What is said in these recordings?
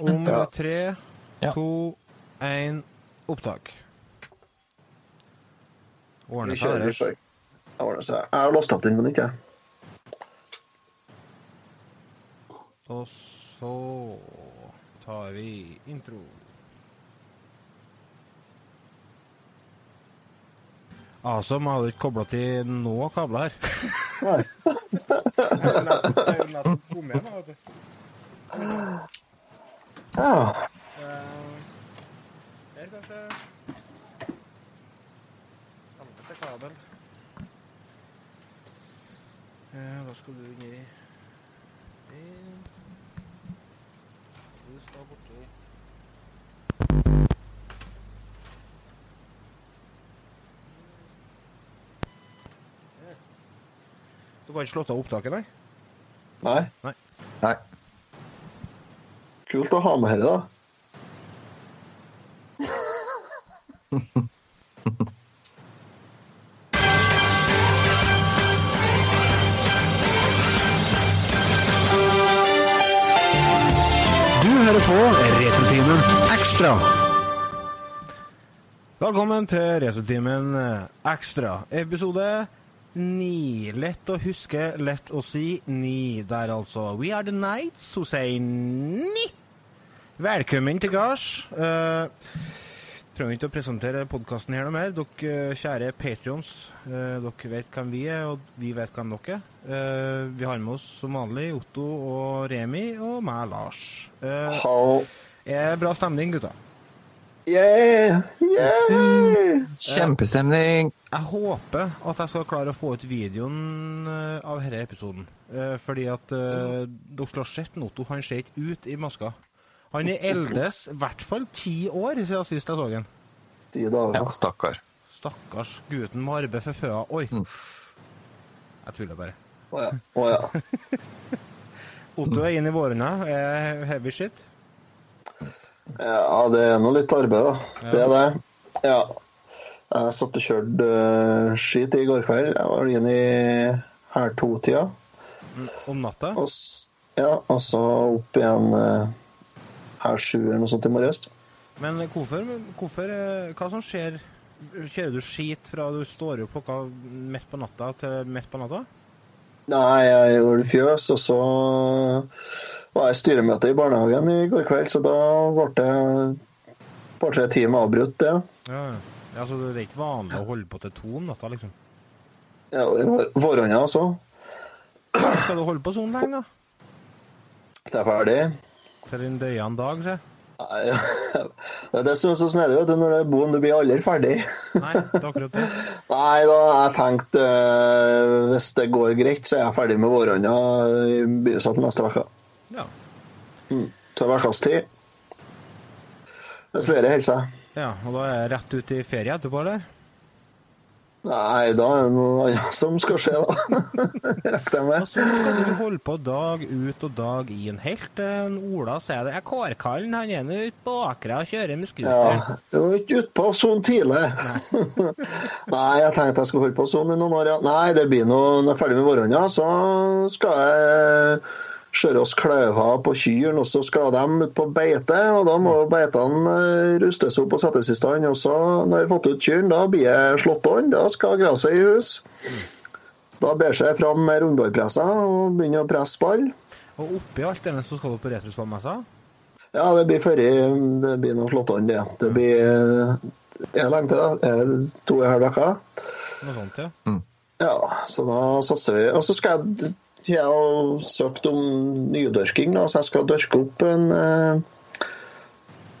om Ja. tre, Ja. to, én opptak. Ordner seg kjører ordner seg. Jeg har låst opp den på nytt, jeg. Og så tar vi intro. Awesome, hadde ikke kobla til noe kabler her. Nei. Eh, Her, kanskje. Helvete kabel. Eh, Da skal du inn i. Du skal borti Her. Du kan ikke slå av opptaket, nei? Nei. Nei. Kult å ha med dette, da. Du hører på Retrotimen Ekstra. Velkommen til Retrotimen Ekstra, episode ni. Lett å huske, lett å si ni der, altså. We are the nights who say ni. Velkommen til gards. Uh, trenger ikke å presentere podkasten her noe mer. Dere eh, kjære patrions, uh, dere vet hvem vi er, og vi vet hvem dere er. Uh, vi har med oss som vanlig Otto og Remi, og meg, Lars. Uh, er bra stemning, gutta. Yeah! Yeah! Kjempestemning. Jeg håper at jeg skal klare å få ut videoen eh, av denne episoden. Eh, fordi at eh, dere skulle ha sett Otto, han ser ikke ut i maska. Han er eldes i hvert fall ti år siden sist jeg så han. Ti dager. Ja, stakkar. Stakkars gutten med arbeid for føa. Oi. Mm. Jeg tuller bare. Å ja. Oh, ja. Otto er inn i vårene. Er heavy shit. Ja, det er nå litt arbeid, da. Det er det. Ja. Jeg satt og kjørte uh, skit i går kveld. Jeg var inne i her to-tida. Om natta. Og, ja, og så opp igjen uh, her sju eller noe sånt i morges. Men hvorfor, hvorfor eh, Hva som skjer? Kjører du skit fra du står opp klokka midt på natta til midt på natta? Nei, jeg gjorde fjøs, og så var jeg i styremøte i barnehagen i går kveld, så da ble det et par-tre timer avbrutt, det. Ja, ja. Ja, så det er ikke vanlig å holde på til to om natta, liksom? Ja, i vår- våronna, altså. Skal du holde på sånn lenge, da? Det er ferdig. Til en døyende dag, se? Ja, det er det som er så snedig, vet du. Når det er boen, du blir aldri ferdig. Nei, det er akkurat det. Nei da, jeg tenkte eh, hvis det går greit, så er jeg ferdig med våronna i begynnelsen neste uke. Ja. Til ukas tid. Hvis været holder seg. ja. Og da er jeg rett ut i ferie etterpå, eller? Nei, da er det noe annet som skal skje, da. Rekker jeg med. Og så skal du holde på dag ut og dag inn. Helt til Ola sier det. Jeg Kårkallen, han er nå ute på Akra og kjører med scooter. Ja, det er ikke utpå sånn tidlig. Nei, jeg tenkte jeg skulle holde på sånn i noen år, ja. Nei, det blir noe Når jeg er ferdig med våronna, så skal jeg kjøre oss kløver på kyrne, og så skal de ut på beite. Og da må beitene eh, rustes opp og settes i stand. Og så, når vi har fått ut kyrne, da blir jeg slått an. Da skal gresset i hus. Da ber seg fram med rundballpressa og begynner å presse ball. Og oppi alt det så skal du på retrospallmessa? Ja, det blir før Det blir noe slått an, det. Det blir Er det lenge til, da? Er To og en halv uke? Noe sånt, ja. Ja, så da satser vi. Og så skal jeg Jeg har søkt om nydyrking, da, så jeg skal dørke opp en eh,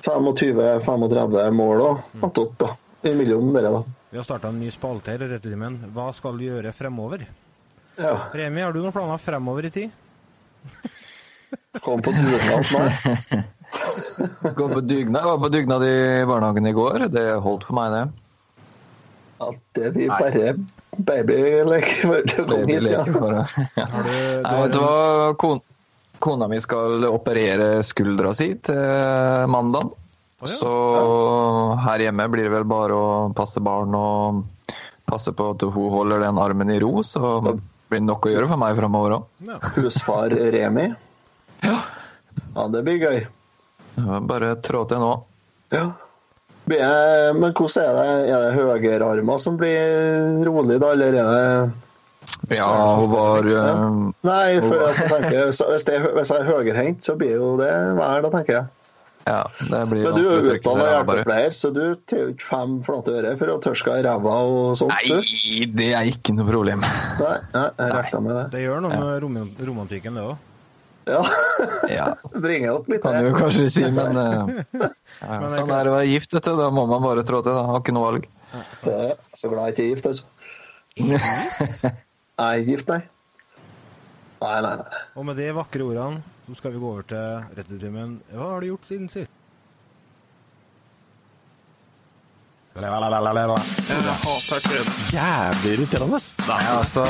25-35 mål da, attåt, da. Imellom dere, da. Vi har starta en ny spalte her Retrotimen. Hva skal du gjøre fremover? Ja. Remi, har du noen planer fremover i tid? Kom på dugnad snart. Gå på dugnad. Jeg var på dugnad i barnehagen i går. Det holdt for meg, det. Ja, det blir bare babylek for å kommer hit, ja. Det Nei, vet du hva? Kon kona mi skal operere skuldra si til mandag. Oh, ja. Så her hjemme blir det vel bare å passe barn og passe på at hun holder den armen i ro. Så det blir nok å gjøre for meg framover òg. ja. Husfar Remi. Ja. Ja, det blir gøy. Bare trå til nå. Ja. Jeg, men hvordan er det? Er det høyrearmer som blir rolig, da, eller er det Ja, hun var eh, Nei, for jeg tenker, hvis det hvis jeg er høyrehendt, så blir jo det vær, da, tenker jeg. Ja, det blir Men du er utdanna hjelpepleier, så du tar ikke fem flate øre for å tørske i ræva og sånt. Nei, det er ikke noe problem. Nei, jeg regna med det. Det gjør noe med romantikken, det òg. Ja. Ja, Bringer opp litt kan du kanskje si, men uh, ja, Sånn er det å være gift, vet du. Da må man bare trå til. da. Har ikke noe valg. Så Så glad jeg ikke er gift, altså. Nei, gift, nei. Nei, nei, nei. Og med de vakre ordene så skal vi gå over til rettetimen. Hva har du gjort siden sist? Jeg hater kødd. Jævlig irriterende. Nei, altså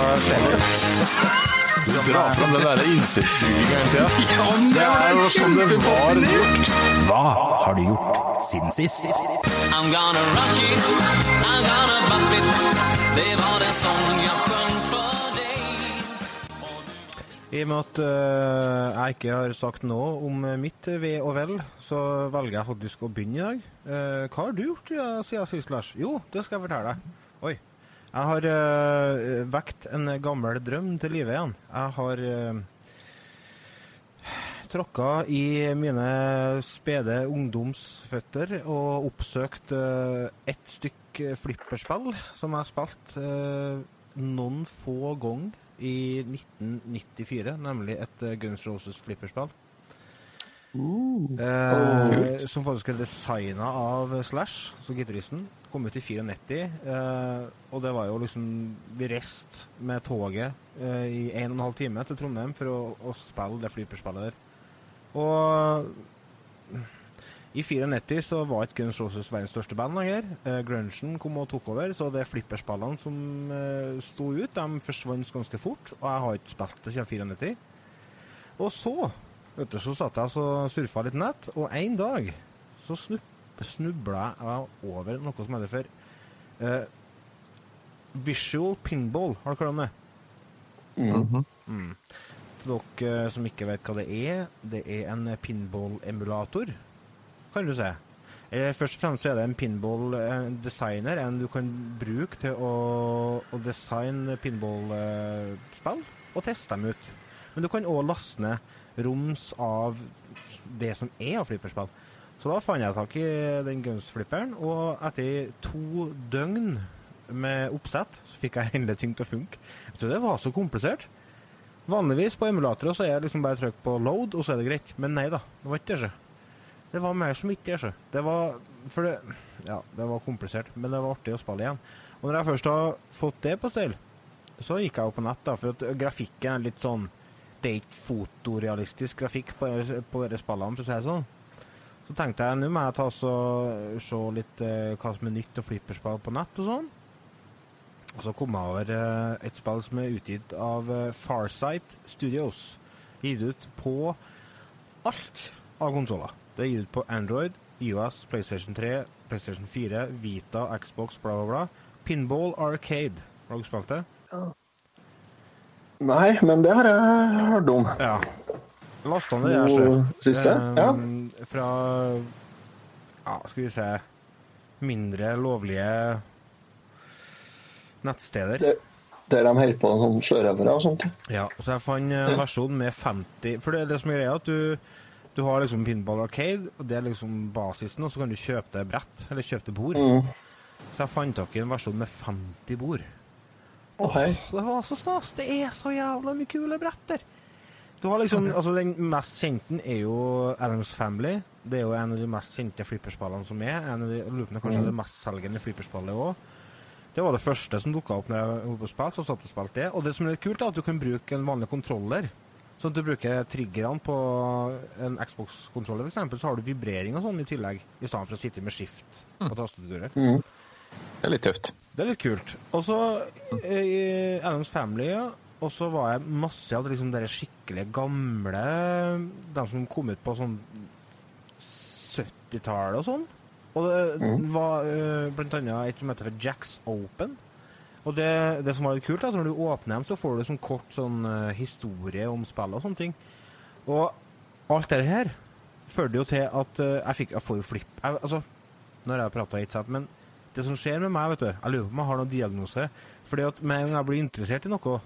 Du drar fram den derre insektsuginga hele tida. Det er jo sånn det var gjort. Hva har du gjort siden sist? I'm gonna rock it, I'm gonna bump it. Det var det som jeg I og med at uh, jeg ikke har sagt noe om mitt ve og vel, så velger jeg faktisk å begynne i dag. Uh, hva har du gjort ja, siden sist, Lars? Jo, det skal jeg fortelle deg. Oi. Jeg har uh, vekt en gammel drøm til live igjen. Jeg har uh, tråkka i mine spede ungdomsføtter og oppsøkt uh, ett stykk flipperspill som jeg har spilt noen få ganger i 1994, nemlig et eh, Guns Roses flipperspill. Eh, som faktisk er designa av Slash, så gitaristen. Kom ut i 94, eh, og det var jo liksom Vi reiste med toget eh, i en og en halv time til Trondheim for å, å spille det flipperspillet der. Og i 94 så var ikke Guns Roses verdens største band lenger. Uh, Grungen kom og tok over, så det flipperspillene som uh, sto ut, de forsvant ganske fort. Og jeg har ikke spilt det siden 94. Og så vet du, så satt jeg og surfa litt nett, og en dag så snubla jeg over noe som heter for uh, Visual Pinball. Har du hørt om det? Mhm. Til dere som ikke vet hva det er, det er en pinball-emulator, kan du si. Eh, Først og fremst er det en pinball-designer, en du kan bruke til å, designe pinball-spill og teste dem ut. Men du kan òg laste ned roms av det som er av flipperspill. Så da fant jeg tak i den Guns-flipperen, og etter to døgn med oppsett, så fikk jeg endelig ting til å funke. Tror det var så komplisert. Vanligvis på emulatorer så er det liksom bare trykk på load, og så er det greit. Men nei da, det var ikke det. Det var mer som ikke sjø. Det var For det Ja, det var komplisert, men det var artig å spille igjen. Og når jeg først har fått det på stell, så gikk jeg jo på nett, da, for at grafikken er litt sånn Det er ikke fotorealistisk grafikk på, på disse spillene, for å si det sånn. Så tenkte jeg nå må jeg ta så, se litt eh, hva som er nytt og flipperspill på nett og sånn. Og så kom jeg over eh, et spill som er utgitt av eh, Farsight Studios. Gitt ut på alt av konsoller. Det er gitt ut på Android, US, PlayStation 3, PlayStation 4, Vita, Xbox, bla, bla, bla. Pinball Arcade. Har dere spilt det? Nei, men det har jeg hørt om. Ja. Lasta ned det der, siste? Ja. Eh, Fra Ja, skal vi se Mindre lovlige nettsteder. Det, der de holder på sånn sjørøvere og sånt. Ja, så jeg fant en versjon med 50 For det er det som er greia, at du, du har liksom Pinball Arcade, og det er liksom basisen, og så kan du kjøpe deg brett, eller kjøpe deg bord. Mm. Så jeg fant tak i en versjon med 50 bord. Åh, hei. Det var så stas! Det er så jævla mye kule brett der! Du har liksom, altså Den mest kjente er jo Adams Family. Det er jo en av de mest kjente flipperspillene som er. En av de, det kanskje er det mestselgende flipperspillet òg. Det var det første som dukka opp når jeg var på spill, så satt og spilte det. Og det som er litt kult, er at du kan bruke en vanlig kontroller. Sånn at du bruker triggerne på en Xbox-kontroller, f.eks., så har du vibrering og sånn i tillegg, i stedet for å sitte med skift på tastaturet. Det er litt tøft. Det er litt kult. Og så i Adams Family, ja. Og så var jeg masse av liksom de skikkelig gamle De som kom ut på sånn 70-tallet og sånn. Og det var uh, blant annet et som heter for Jacks Open. Og det, det som var litt kult, er at når du åpner dem, så får du sånn kort sånn eh, historie om spillet og sånne ting. Og alt det her førte jo til at uh, jeg fikk Jeg får jo flipp jeg, Altså, nå har jeg prata hit, men det som skjer med meg, vet du Jeg lurer på om jeg har noen diagnose. Fordi at med en gang jeg blir interessert i noe,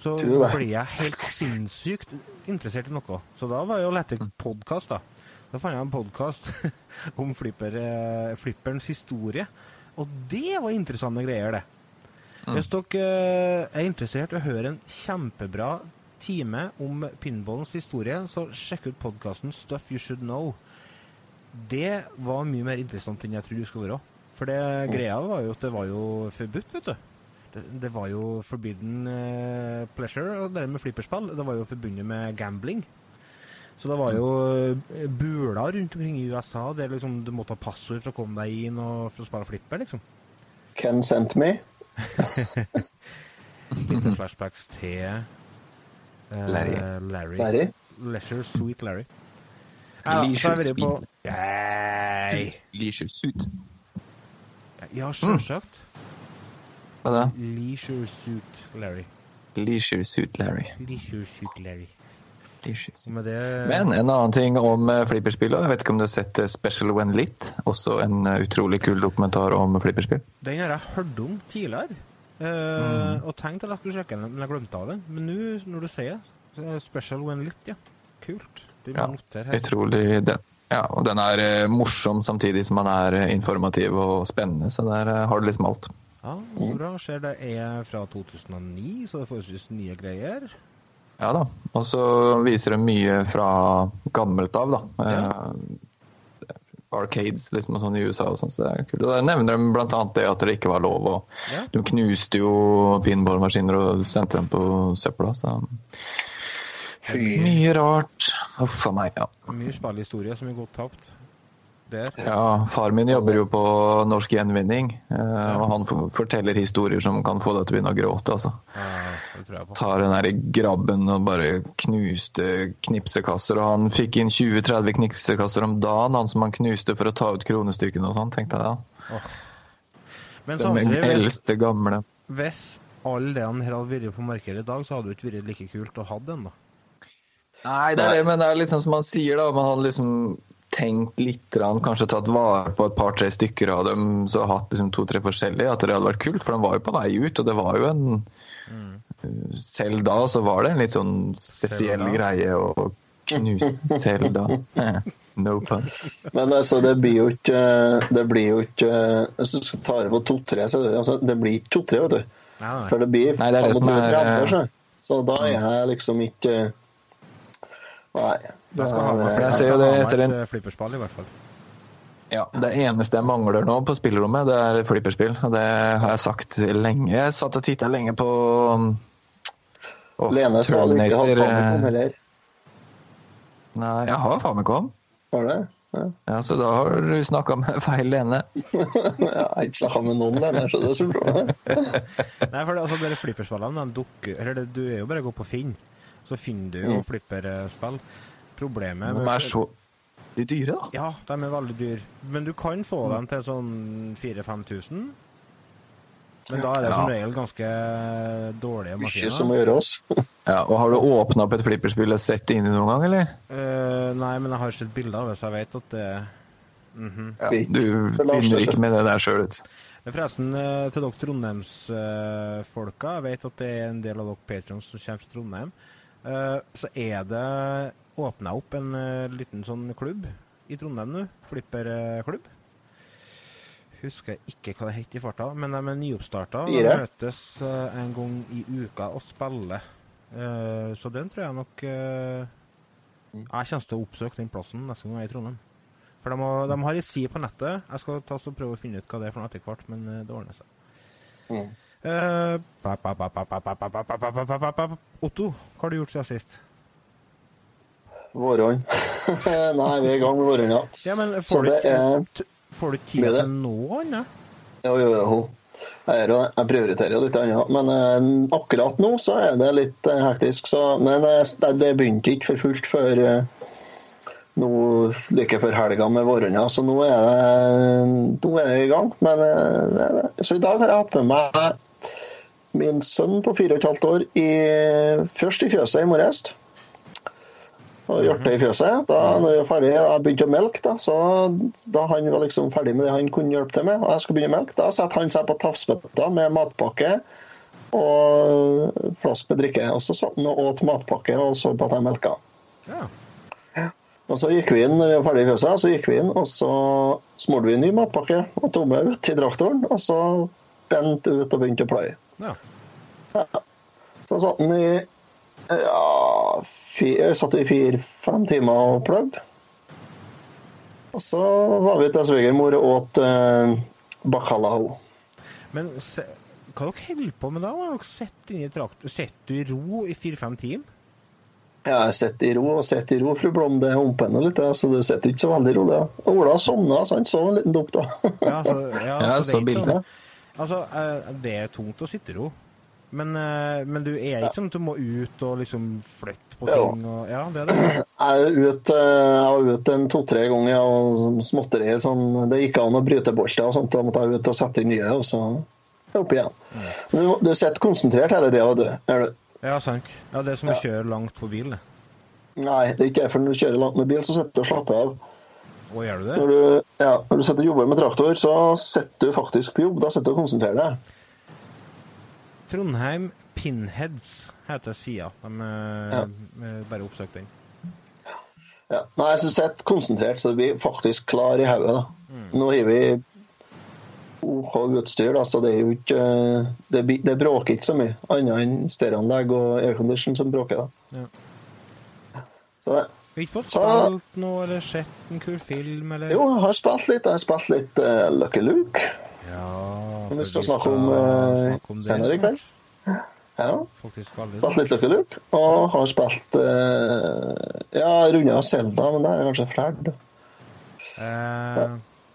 så blir jeg helt sinnssykt interessert i noe. Så da var jo lette podkast, da. Da fant jeg en podkast om flipper, eh, flipperens historie. Og det var interessante greier, det. Hvis dere eh, er interessert i å høre en kjempebra time om pinballens historie, så sjekk ut podkasten Stuff You Should Know. Det var mye mer interessant enn jeg trodde det skulle være. For det greia var jo at det var jo forbudt, vet du. Det, det var jo forbidden eh, pleasure, og det med flipperspill, det var jo forbundet med gambling. Så det var jo eh, buler rundt omkring i USA der liksom du måtte ha passord for å komme deg inn og for å spille flipper, liksom. Ken sent me. Litt flashbacks til uh, Larry. Larry. Larry. Leisure Sweet Larry. Ja, så på Nei! Leisure suit. Ja, sjølsagt. Hva da? Leisure Suit Larry. Leisure suit Larry. Leisure Suit Larry. Leisure suit. Og med det Men en annen ting om flipperspillet. flipperspill. Jeg vet ikke om du har sett eh, Special When Lit? Også en eh, utrolig kul dokumentar om flipperspill. Den har jeg hørt om tidligere. Mm. Og tenkte at jeg skulle sjekke den, men jeg glemte av den. Men nå, når du sier det, Special When Lit, ja. Kult. Det Ja, utrolig den. Ja, og den er eh, morsom samtidig som den er eh, informativ og spennende, så der eh, har du liksom alt. Ja, så bra. Ser det er fra 2009, så det er forholdsvis nye greier. Ja da. Og så viser det mye fra gammelt av, da. Eh, arcades liksom og sånn i USA og sånn, så det er kult. Og der nevner de annet det at det ikke var lov, og Ja. de knuste jo pinballmaskiner og sendte dem på søpla, så Mye rart. Huff a meg, ja. Mye spillhistorie som er gått tapt. Der. Ja, far min jobber jo på Norsk Gjenvinning, eh, og han forteller historier som kan få deg til å begynne å gråte, altså. Ja, det tror jeg på. Tar den derre grabben og bare knuste knipsekasser, og han fikk inn 20-30 knipsekasser om dagen, han som han knuste for å ta ut kronestykkene og sånn, tenkte jeg da. Men Den samtidig, hvis, eldste gamle. hvis han her hadde vært på markedet i dag, så hadde det ikke vært like kult å ha den, da. Nei, det er det, men det er liksom som han sier, da. Man hadde liksom tenkt litt, kanskje tatt vare på et par-tre stykker av dem, så hatt liksom to-tre forskjellige, at det hadde vært kult. For de var jo på vei ut, og det var jo en Selv da så var det en litt sånn spesiell greie å knuse Selv da. No pun. Men altså, det blir jo ikke Det blir jo ikke Hvis du tar det på to-tre, så altså, det blir ikke to-tre, vet du. For det blir Nei, det er det som er, 25-30, eh, så. Så da er jeg liksom ikke Nei. Jeg skal ha meg, jeg ser jo det etter et en- eh, flipperspill, i hvert fall. Ja, Det eneste jeg mangler nå på spillerommet, det er flipperspill. Og det har jeg sagt lenge. Jeg satt og titta lenge på oh, Lene sa du ikke hadde eh, Famicom heller. Nei, jeg har Famicom. Har det? Ja. Ja, så da har du snakka med feil Lene. Jeg har ikke snakka med noen Lene, så det er så bra. Nei, for det, altså, dere flipperspillene, de dukker Eller det, du er jo bare å gå på Finn, så finner du jo flipperspill. Problemet De er så De dyre, da. Ja, de er veldig dyre. Men du kan få dem til sånn 4000-5000. Men da er det som Ja. regel ganske dårlige Mye som må gjøre gjøres. Ja, og Har du åpna opp et flipperspill og sett det inni noen gang, eller? Uh, nei, men jeg har sett bilder av det, så jeg vet at det Ja, du begynner ikke med det der sjøl, vet du. Men forresten, eh, til dere Trondheims-folka, jeg vet at det er en del av dere patrons som kommer fra Trondheim, Uh, så er det åpna opp en uh, liten sånn klubb i Trondheim nå. Flipperklubb. Husker ikke hva det het i farta, men de er nyoppstarta. De møtes uh, en gang i uka og spiller. Uh, så den tror jeg nok Jeg kommer til å oppsøke den plassen neste gang jeg er i Trondheim. For de, må, de har ei side på nettet. Jeg skal ta så prøve å finne ut hva det er for noe etter hvert, men det ordner seg. Mm. Otto, hva har du gjort siden sist? Vårhånd. Nei, vi er i gang med vårhånda. ja. Ja, men får du ikke er får du ikke tid til noe annet? Jo, jo, jo. Jeg, er, prioriterer jo litt annet. Men eh, akkurat nå så er det litt eh, hektisk. Så, men eh, det, begynte ikke for fullt før nå like før helga med vårhånda. Så nå er det, nå er det i gang. Men, så i dag har jeg hatt med meg min sønn på fire og et halvt år i, først i fjøset i morges. Og hjorte i fjøset. Da når jeg ferdig, jeg begynte å melke, da, så da han var liksom ferdig med det han kunne hjelpe til med, og jeg skulle begynne å melke, da setter han seg på tafsbøtta med matpakke og flaske med drikke. Og så satt han og åt matpakke og så på at jeg melka. Ja. Og så gikk vi inn når vi var ferdig i fjøset, så gikk vi inn, og så smurte vi en ny matpakke og tok med ut i traktoren, og så bent ut og begynte å pløye. ja. Så satt han i ja, jeg satt i fire-fem timer og plagde. Og så var vi til svigermor og åt eh, bacalao. Men se, hva dere holder på med da? Har dere sett inn i ro i fire-fem timer? Jeg sitter sett i ro og sitter i ro, fru Blom. Det humper nå litt, så det sitter ikke så veldig i ro. det. Ola sovna, så han sov en liten dukk, da. Ja, så, ja, Ja, så det er ikke sånn- Altså, eh, det er tungt å sitte i ro. Men, eh, men du er ikke sånn at du må ut og liksom flytte på ting og Ja, det er det. Jeg er ute, var ute en to-tre ganger og småtterier. Sånn, det gikk an å bryte bolter og sånt. Da måtte jeg ut og sette inn nye, og så opp igjen. Ja. Du, du sitter konsentrert hele tida, du. Er du? Ja, sant. Ja, det er som å kjøre langt på bil. det. Nei, det er ikke. For når du kjører langt med bil, så sitter du og slapper av. Og gjør du det? Når du, ja, når du sitter og jobber med traktor, så sitter du faktisk på jobb. Da sitter du og konsentrerer deg. Trondheim Pinheads heter sida. De Ja. eh, bare oppsøkte den. Ja. Nei, så sitter konsentrert, så vi faktisk klar i hodet. mm. Nå har vi OK utstyr, da, så det er jo ikke Det, det bråker ikke så mye, annet enn stereoanlegg og aircondition som bråker. da. Ja. Så det. Har ikke fått spilt noe eller sett en kul film eller Jo, jeg har spilt litt. Jeg har spilt litt uh, Lucky Luke. Ja vi skal snakke om, eh, snakke om senere i kveld. Ja. Spilt litt Lucky Luke. Og har spilt uh, Ja, runda Selda, men det er kanskje ferdig. Ja.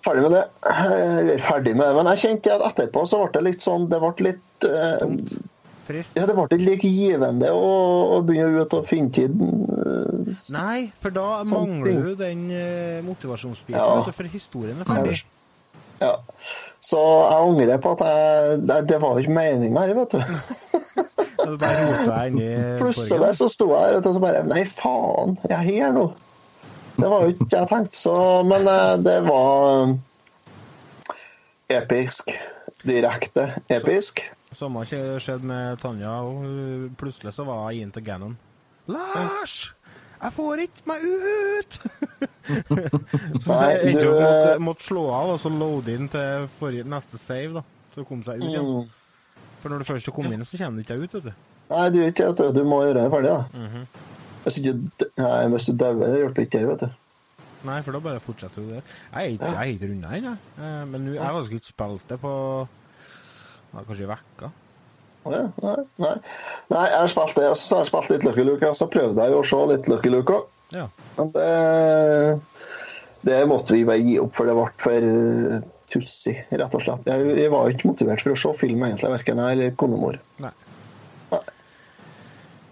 Ferdig med det. Eller ferdig med det, men jeg kjente at etterpå så ble det litt sånn Det ble litt eh, trist. Ja, det ble ikke like givende å, å begynne ut og finne tid. eh, Nei, for da mangler ting. du den eh, motivasjonsbiten, Ja. for historien er ferdig. Ja. Så jeg angrer på at jeg Det, det var jo ikke meninga, vet du. Plutselig så sto jeg der og så bare Nei, faen, jeg er her nå. Det var jo ikke jeg tenkte. Så, men eh, det var episk. Direkte episk. Samme skje- skjedde med Tanja. Plutselig så var jeg inn til Gannon. Lars! Jeg får ikke meg ut! så jeg endte du, opp måtte, måtte slå av og så loade inn til forrige, neste save. da, Så kom seg ut igjen. Mm. For når du først kommer inn, så kommer du ikke ut. vet du. Nei, du, er ikke, det. du, må gjøre det ferdig, da. Mhm. Hvis ikke nei, hvis du dauer, det hjelper ikke det, vet du. Nei, for da bare fortsetter du der. Jeg er ikke, runda ennå. Eh, Men nå- jeg har ikke spilt det på ja, kanskje vekka. Å nei, nei. nei, jeg har spilt det, og så har jeg spilt litt Lucky Luke, og så prøvde jeg jo å se litt Lucky Luke òg. Ja. Men det, det måtte vi bare gi opp, for det ble for eh, tussig, rett og slett. Jeg, jeg var ikke motivert for å se film, egentlig, verken jeg eller konemor. Nei. Nei.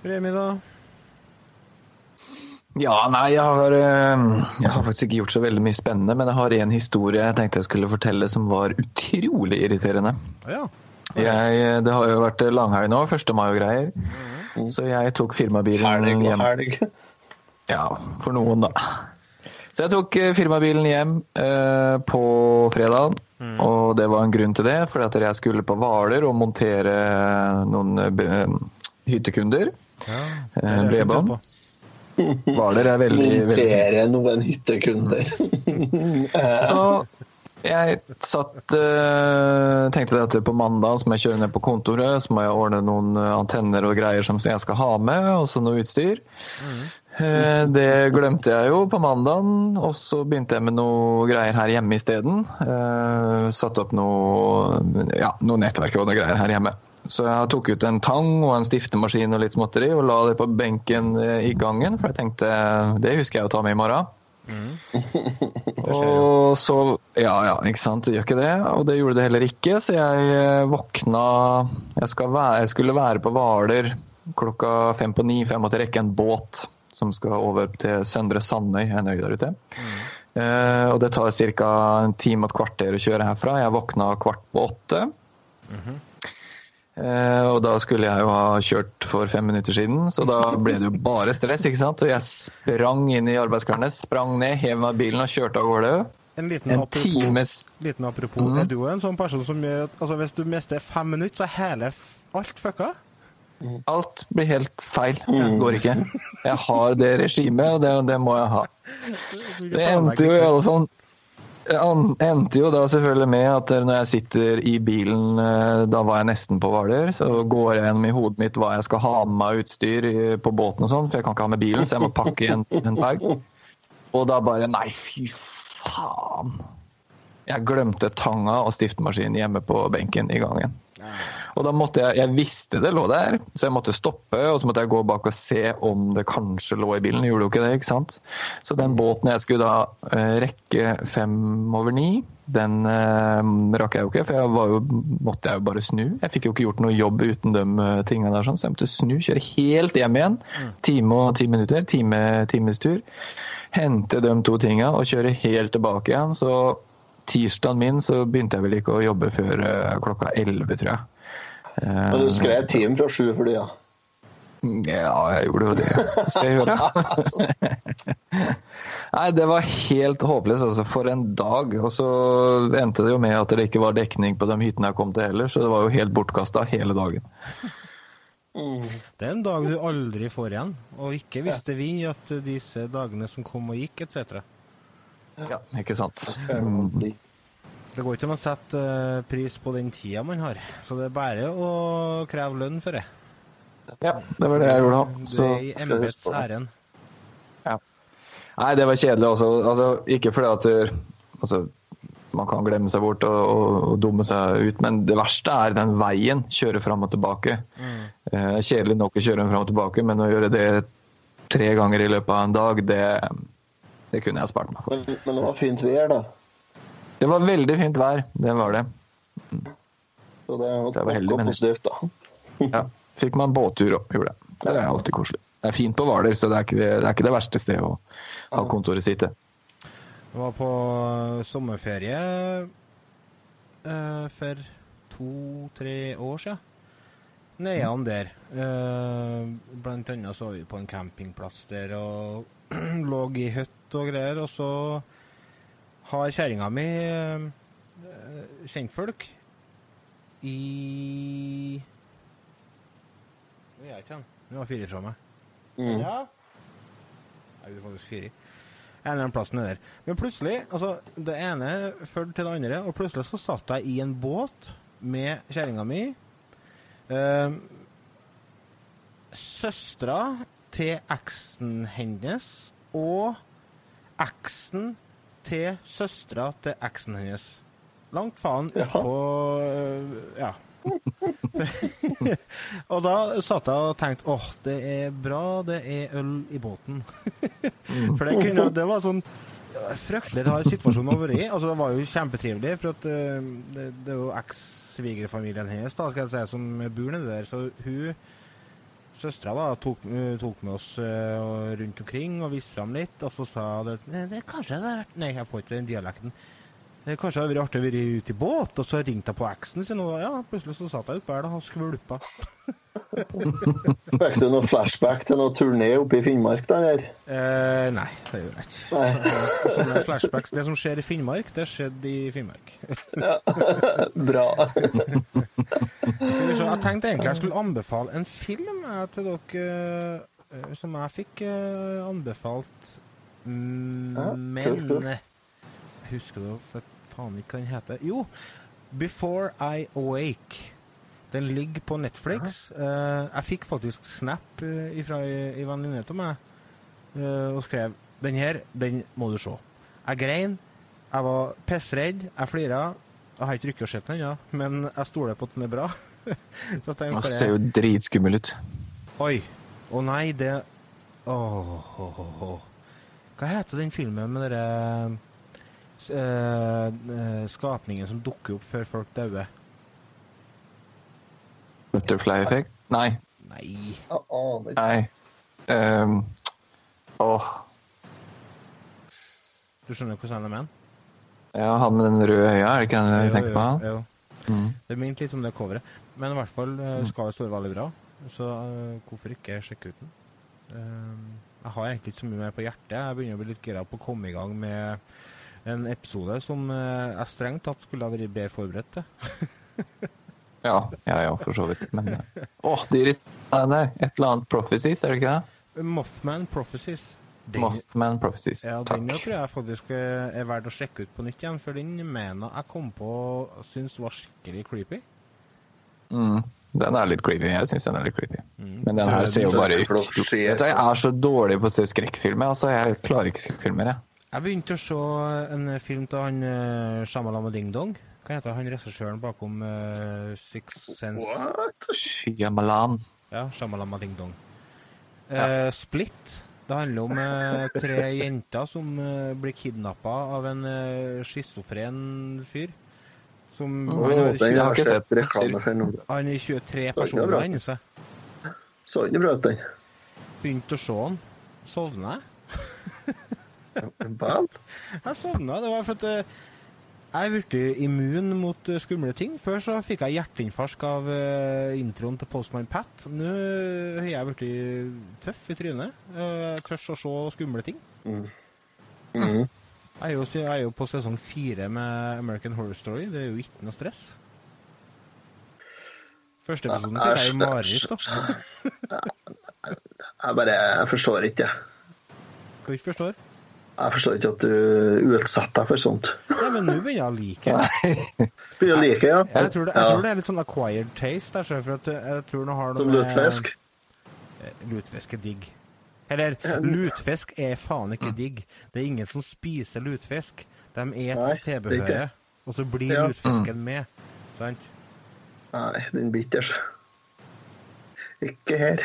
Remi, da? Ja, nei, jeg har, eh, jeg har faktisk ikke gjort så veldig mye spennende, men jeg har en historie jeg tenkte jeg skulle fortelle som var utrolig irriterende. Ja. Jeg, det har jo vært langhelg nå, 1. mai og greier, så jeg tok firmabilen Helg hjem. helg. Ja, for noen, da. Så jeg tok eh, firmabilen hjem eh, på fredag, og det var en grunn til det. Fordi at jeg skulle på Hvaler og montere noen eh, eh, hyttekunder. ja. Eh, bredbånd. Hvaler er veldig, veldig Montere noen hyttekunder. Så jeg satt eh, tenkte at på mandag så må jeg kjøre ned på kontoret, så må jeg ordne noen eh, antenner og greier som jeg skal ha med, og så noe utstyr. Eh, Det glemte jeg jo på mandagen, og så begynte jeg med noe greier her hjemme isteden. Satte opp noe, ja, noe nettverk og noe greier her hjemme. Så jeg tok ut en tang og en stiftemaskin og litt småtteri og la det på benken i gangen, for jeg tenkte det husker jeg å ta med i morgen. Skjer jo. Og så Ja, ja, ikke sant. Det gjør ikke det. Og det gjorde det heller ikke, så jeg eh, våkna Jeg, være, jeg skulle være på Hvaler klokka fem på ni, for jeg måtte rekke en båt som skal over til Søndre Sandøy, en øy der ute. Eh, og det tar ca. en time og et kvarter å kjøre herfra. Jeg våkna kvart på åtte. Eh, og da skulle jeg jo ha kjørt for fem minutter siden, så da ble det jo bare stress. ikke sant? Og jeg sprang inn i arbeidsklærne, sprang ned, hev meg av bilen og kjørte av gårde. En liten En apropos, times liten apropos. Mm. Er du en sånn person som gjør at altså, hvis du mister fem minutter, så er hele f alt fucka? Alt blir helt feil. Går ikke. Jeg har det regimet, og det, det må jeg ha. Det endte jo i alle fall det endte jo da selvfølgelig med at når jeg sitter i bilen, eh, da var jeg nesten på Hvaler, så går jeg gjennom i hodet mitt hva jeg skal ha med meg av utstyr på båten og sånn, for jeg kan ikke ha med bilen, så jeg må pakke igjen en, en bag. Og da bare Nei, fy faen. Jeg glemte tanga og stiftemaskinen hjemme på benken i gangen. Og da måtte jeg Jeg visste det lå der, så jeg måtte stoppe, og så måtte jeg gå bak og se om det kanskje lå i bilen. Gjorde jo ikke det, ikke sant? Så den båten jeg skulle da eh, rekke fem over ni, den eh, rakk jeg jo ikke, for jeg var jo, måtte jeg jo bare snu. Jeg fikk jo ikke gjort noe jobb uten de eh, tingene der, sånn, så jeg måtte snu, kjøre helt hjem igjen. Time og ti minutter, time, times tur. Hente de to tinga og kjøre helt tilbake igjen. Så tirsdagen min så begynte jeg vel ikke å jobbe før eh, klokka elleve, tror jeg. Eh, Men du skrev timen fra sju for det, ja. ja, jeg gjorde jo det. Skal jeg gjøre? Nei, det var helt håpløst. Altså, for en dag. Og så endte det jo med at det ikke var dekning på de hyttene jeg kom til heller, så det var jo helt bortkasta hele dagen. Det er en dag du aldri får igjen, og ikke visste vi at disse dagene som kom og gikk, etc. Ja, ikke sant. Det går ikke an å sette eh, pris på den tida man har, så det er bare å kreve lønn for det. Ja, det var det jeg gjorde da. Det Så, er i embets æren. ja. Nei, det var kjedelig også. Altså, ikke fordi at du altså, man kan glemme seg bort og, og, og dumme seg ut, men det verste er den veien. Kjøre fram og tilbake. Eh, kjedelig nok å kjøre fram og tilbake, men å gjøre det tre ganger i løpet av en dag, det, det kunne jeg spart meg for. Men, men det var fint vær, da. Det var veldig fint vær, det var det. Så det var, Det var heldig, men- positivt, da. Ja. Fikk meg en båttur òg, gjorde det. Det er alltid koselig. Det er fint på Hvaler, så det er, ikke det, det er ikke det verste stedet å ha kontoret sitt. Jeg var på sommerferie eh, for to-tre år siden. Nedan der. Eh, blant annet så var vi på en campingplass der og lå i hytt og greier. Og så har kjerringa mi eh, kjentfolk i Hvor er ikke han? Hun har fire fra meg. Ja. Nei, vi er faktisk fire. En eller annen plass nedi der. Men plutselig, altså, det ene førte til det andre, og plutselig så satt jeg i en båt med kjerringa mi. Eh, Søstera til eksen hennes og eksen til søstera til eksen hennes. Langt faen utpå på... Ja. og da satt jeg og tenkte åh, det er bra det er øl i båten. for det, kunne, det var sånn fryktelig rar situasjon å være i. Altså, det var jo kjempetrivelig, for at øh, det, det er jo eks-svigerfamilien hennes da, skal jeg si, som bor nede der. Så hun Søstera tok, øh, tok med oss uh, rundt omkring og viste fram litt, og så sa hun at kanskje det er Nei, jeg får ikke den dialekten. Det kanskje hadde vært artig å være ute i båt, og så ringte jeg på eksen sin, og ja, plutselig så satt jeg oppe her da, og skvulpa. Fikk du noe flashback til noe turné oppe i Finnmark, da, eller? Eh, nei, det gjorde jeg ikke. Så- Sånne flashbacks. Det som skjer i Finnmark, det skjedde i Finnmark. ja, Bra. Så, Jeg tenkte egentlig jeg skulle anbefale en film til dere eh, som jeg fikk eh, anbefalt, men Ja, husker det for faen ikke hva den heter. Jo, 'Before I Awake'. Den ligger på Netflix. Uh, jeg fikk faktisk snap uh, fra ei venninne av meg uh, og skrev 'Den her, den må du se'. Jeg grein. Jeg var pissredd. Jeg flira. Jeg har ikke rukket å se den ennå, men jeg stoler på at den er bra. Så tenkte ser jo dritskummel ut. Oi. Å nei, det Åh, åh, åh. Hva heter den filmen med dere eh, eh, skapningen som dukker opp før folk dauer? Butterfly effect? Nei. Nei oh, ikke. Nei. Um, åh. Du skjønner hvordan han er med? Ja, han med den røde øya, er det ikke han du tenker på? han? Jo. Det minte litt om det coveret. Men i hvert fall eh, skal det stå veldig bra, så eh, hvorfor ikke sjekke ut den? Eh, jeg har egentlig ikke så mye mer på hjertet. Jeg begynner å bli litt gira på å komme i gang med en episode som eh, jeg strengt tatt skulle ha vært bedre forberedt til. Ja, ja, ja, for så vidt. Men Å, Åh, det irriterende der. Et eller annet prophecies, er det ikke det? Mothman Prophecies. Den, Mothman prophecies. ja, Takk. den jo tror jeg faktisk eh, er verdt å sjekke ut på nytt igjen, for den mener jeg kom på og syntes var skikkelig creepy. Mm, den er litt creepy. Jeg syns den er litt creepy. Mm. Men den her ser jo bare ut Jeg er så dårlig på å se skrekkfilmer. Altså, jeg klarer ikke skrekkfilmer, jeg. Jeg begynte å se en film til han uh, Shamalama Ding Dong. Hva heter han regissøren bakom uh, Six Sense? What? Shyamalan. Ja, Shamalama Ding Dong. Eh, Split. Det handler om uh, tre jenter som eh, blir kidnappa av en uh, schizofren fyr. Som oh, han, har den 20, har sett. reklame for han er 23 personer inni seg. Så ikke bra ut, den. Begynte å se han. Sovna jeg? Vel? Jeg sovna. Det var for at eh, jeg er blitt immun mot eh, skumle ting. Før så fikk jeg hjerteinfarsk av eh, introen til Postman Pat. Nå har jeg blitt tøff i trynet. Uh, tør å se skumle ting. Mhm. Jeg er, jo, jeg er jo på sesong fire med American Horror Story. Det er jo ikke noe stress. Første episoden sier jeg er mareritt. da. Jeg bare Jeg forstår ikke. Hva du ikke forstår? Jeg forstår ikke at du utsetter deg for sånt. Nei, men nå begynner jeg å like det. Begynner å like, ja. Jeg tror det, jeg tror det er litt sånn acquired taste. Der, så for at jeg tror det har noe Som lutfisk? Eh, Lutfisk er digg. Eller, lutfisk er faen ikke digg. Det er ingen som spiser lutfisk. De Nei, et det er ikke. tilbehøret, og så blir Ja. lutfisken med. Sant? Nei, den bitters. Ikke her.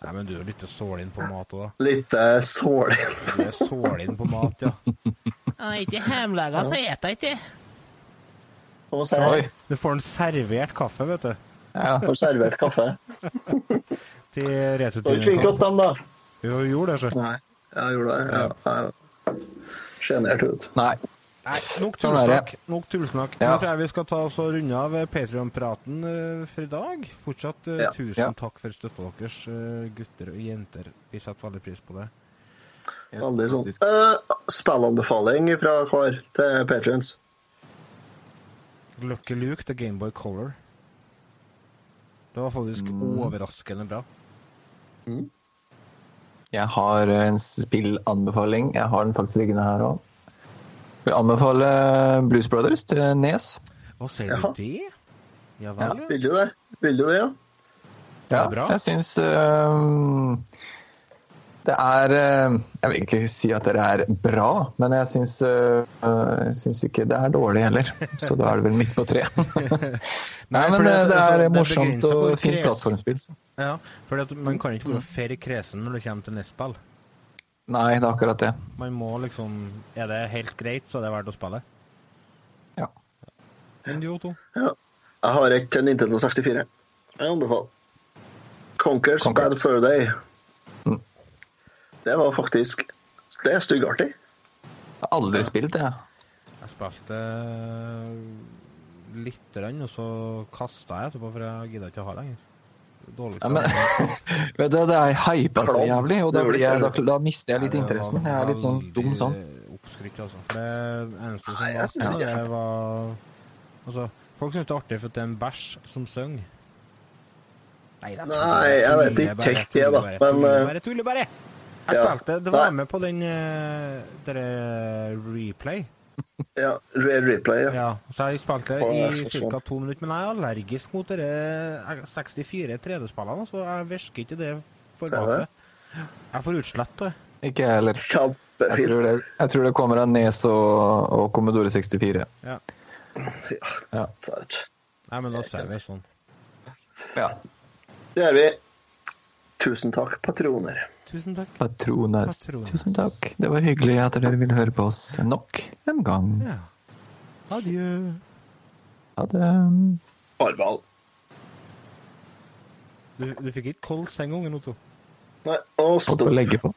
Nei, men du er litt sålinn på mat òg, da. Litt sålinn. sålig. Du er sålinn på mat, ja. Nei, er ikke hjemmelaga, så eter jeg ikke. Oi. Du får en servert kaffe, vet du. Ja. får servert kaffe. Til Du har ikke flink godt dem, da. Jo, gjorde det, så. Nei, jeg gjorde det. Ja, jeg Sjenert ut. Nei. Nei, nok Sånn tullsnakk. Nok tullsnakk. Ja. Nå tror jeg vi skal ta oss og runde av Patrion-praten eh, for i dag. Fortsatt eh, Ja. tusen Ja. takk for støtta deres, eh, gutter og jenter. Vi setter veldig pris på det. Veldig sånn. Uh, spillanbefaling fra hver til Patrions. Lucky Luke, til Gameboy Color. Det var faktisk Mm. overraskende bra. Jeg har en spillanbefaling. Jeg har den faktisk liggende her òg. Vil anbefale Blues Brothers til Nes. Hva sier du du det? Ja vel, ja. Vil du det? Vil du det, ja? Ja, bra. jeg syns uh, det er øh, Jeg vil ikke si at dere er bra, men jeg syns, øh, jeg syns ikke det er dårlig heller. Så da er det vel midt på tre. Nei, men det, øh, det altså, er det morsomt og fint plattformspill. så. Ja, for man kan ikke Mm. være fer kresen når det kommer til nestspill. Nei, det er akkurat det. Man må liksom Er det helt greit, så er det verdt å spille. Ja. Men du, Otto? ja. Jeg har et til Nintendo 64. Jeg anbefaler. Conquers Conkers. Bad Fur Day. Mm. Det var faktisk Det er styggartig. Jeg har aldri spilt det. jeg. Jeg spilte eh, litt, grann, og så kasta jeg etterpå, for jeg gidda ikke å ha lenger. Dårlig Ja, men, vet du, det er hypa så jævlig, og da, blir jeg, da, da mister jeg litt interessen. Jeg er litt sånn dum sånn. Oppskrytt, altså. For det eneste som var artig, det var Altså, folk syns det er artig for at det er en bæsj som synger. Nei, Nei, jeg vet ikke helt det, da, men, Bare Tullebære, tullebære! Jeg spilte Det var med på den derre dere replay. Ja, Replay. Ja. Ja, så jeg spilte det i ca. to minutter. Men jeg er allergisk mot dere 64 3D-spillene, så jeg virker ikke det formatet. Jeg får utslett av det. Ikke jeg heller. Jeg tror, det, jeg tror det kommer av Nes og, og Commodore 64. Ja. Ja. Nei, men da ser vi sånn. ja. Det gjør vi. Tusen takk, patroner. Tusen takk. Patronas. Patronas. Tusen takk. Det var hyggelig at dere ville høre på oss nok en gang. Ja. Adjø. Ha det. Farvel. Du, du fikk ikke kols den gangen, Otto? Nei, og Holdt på å legge på.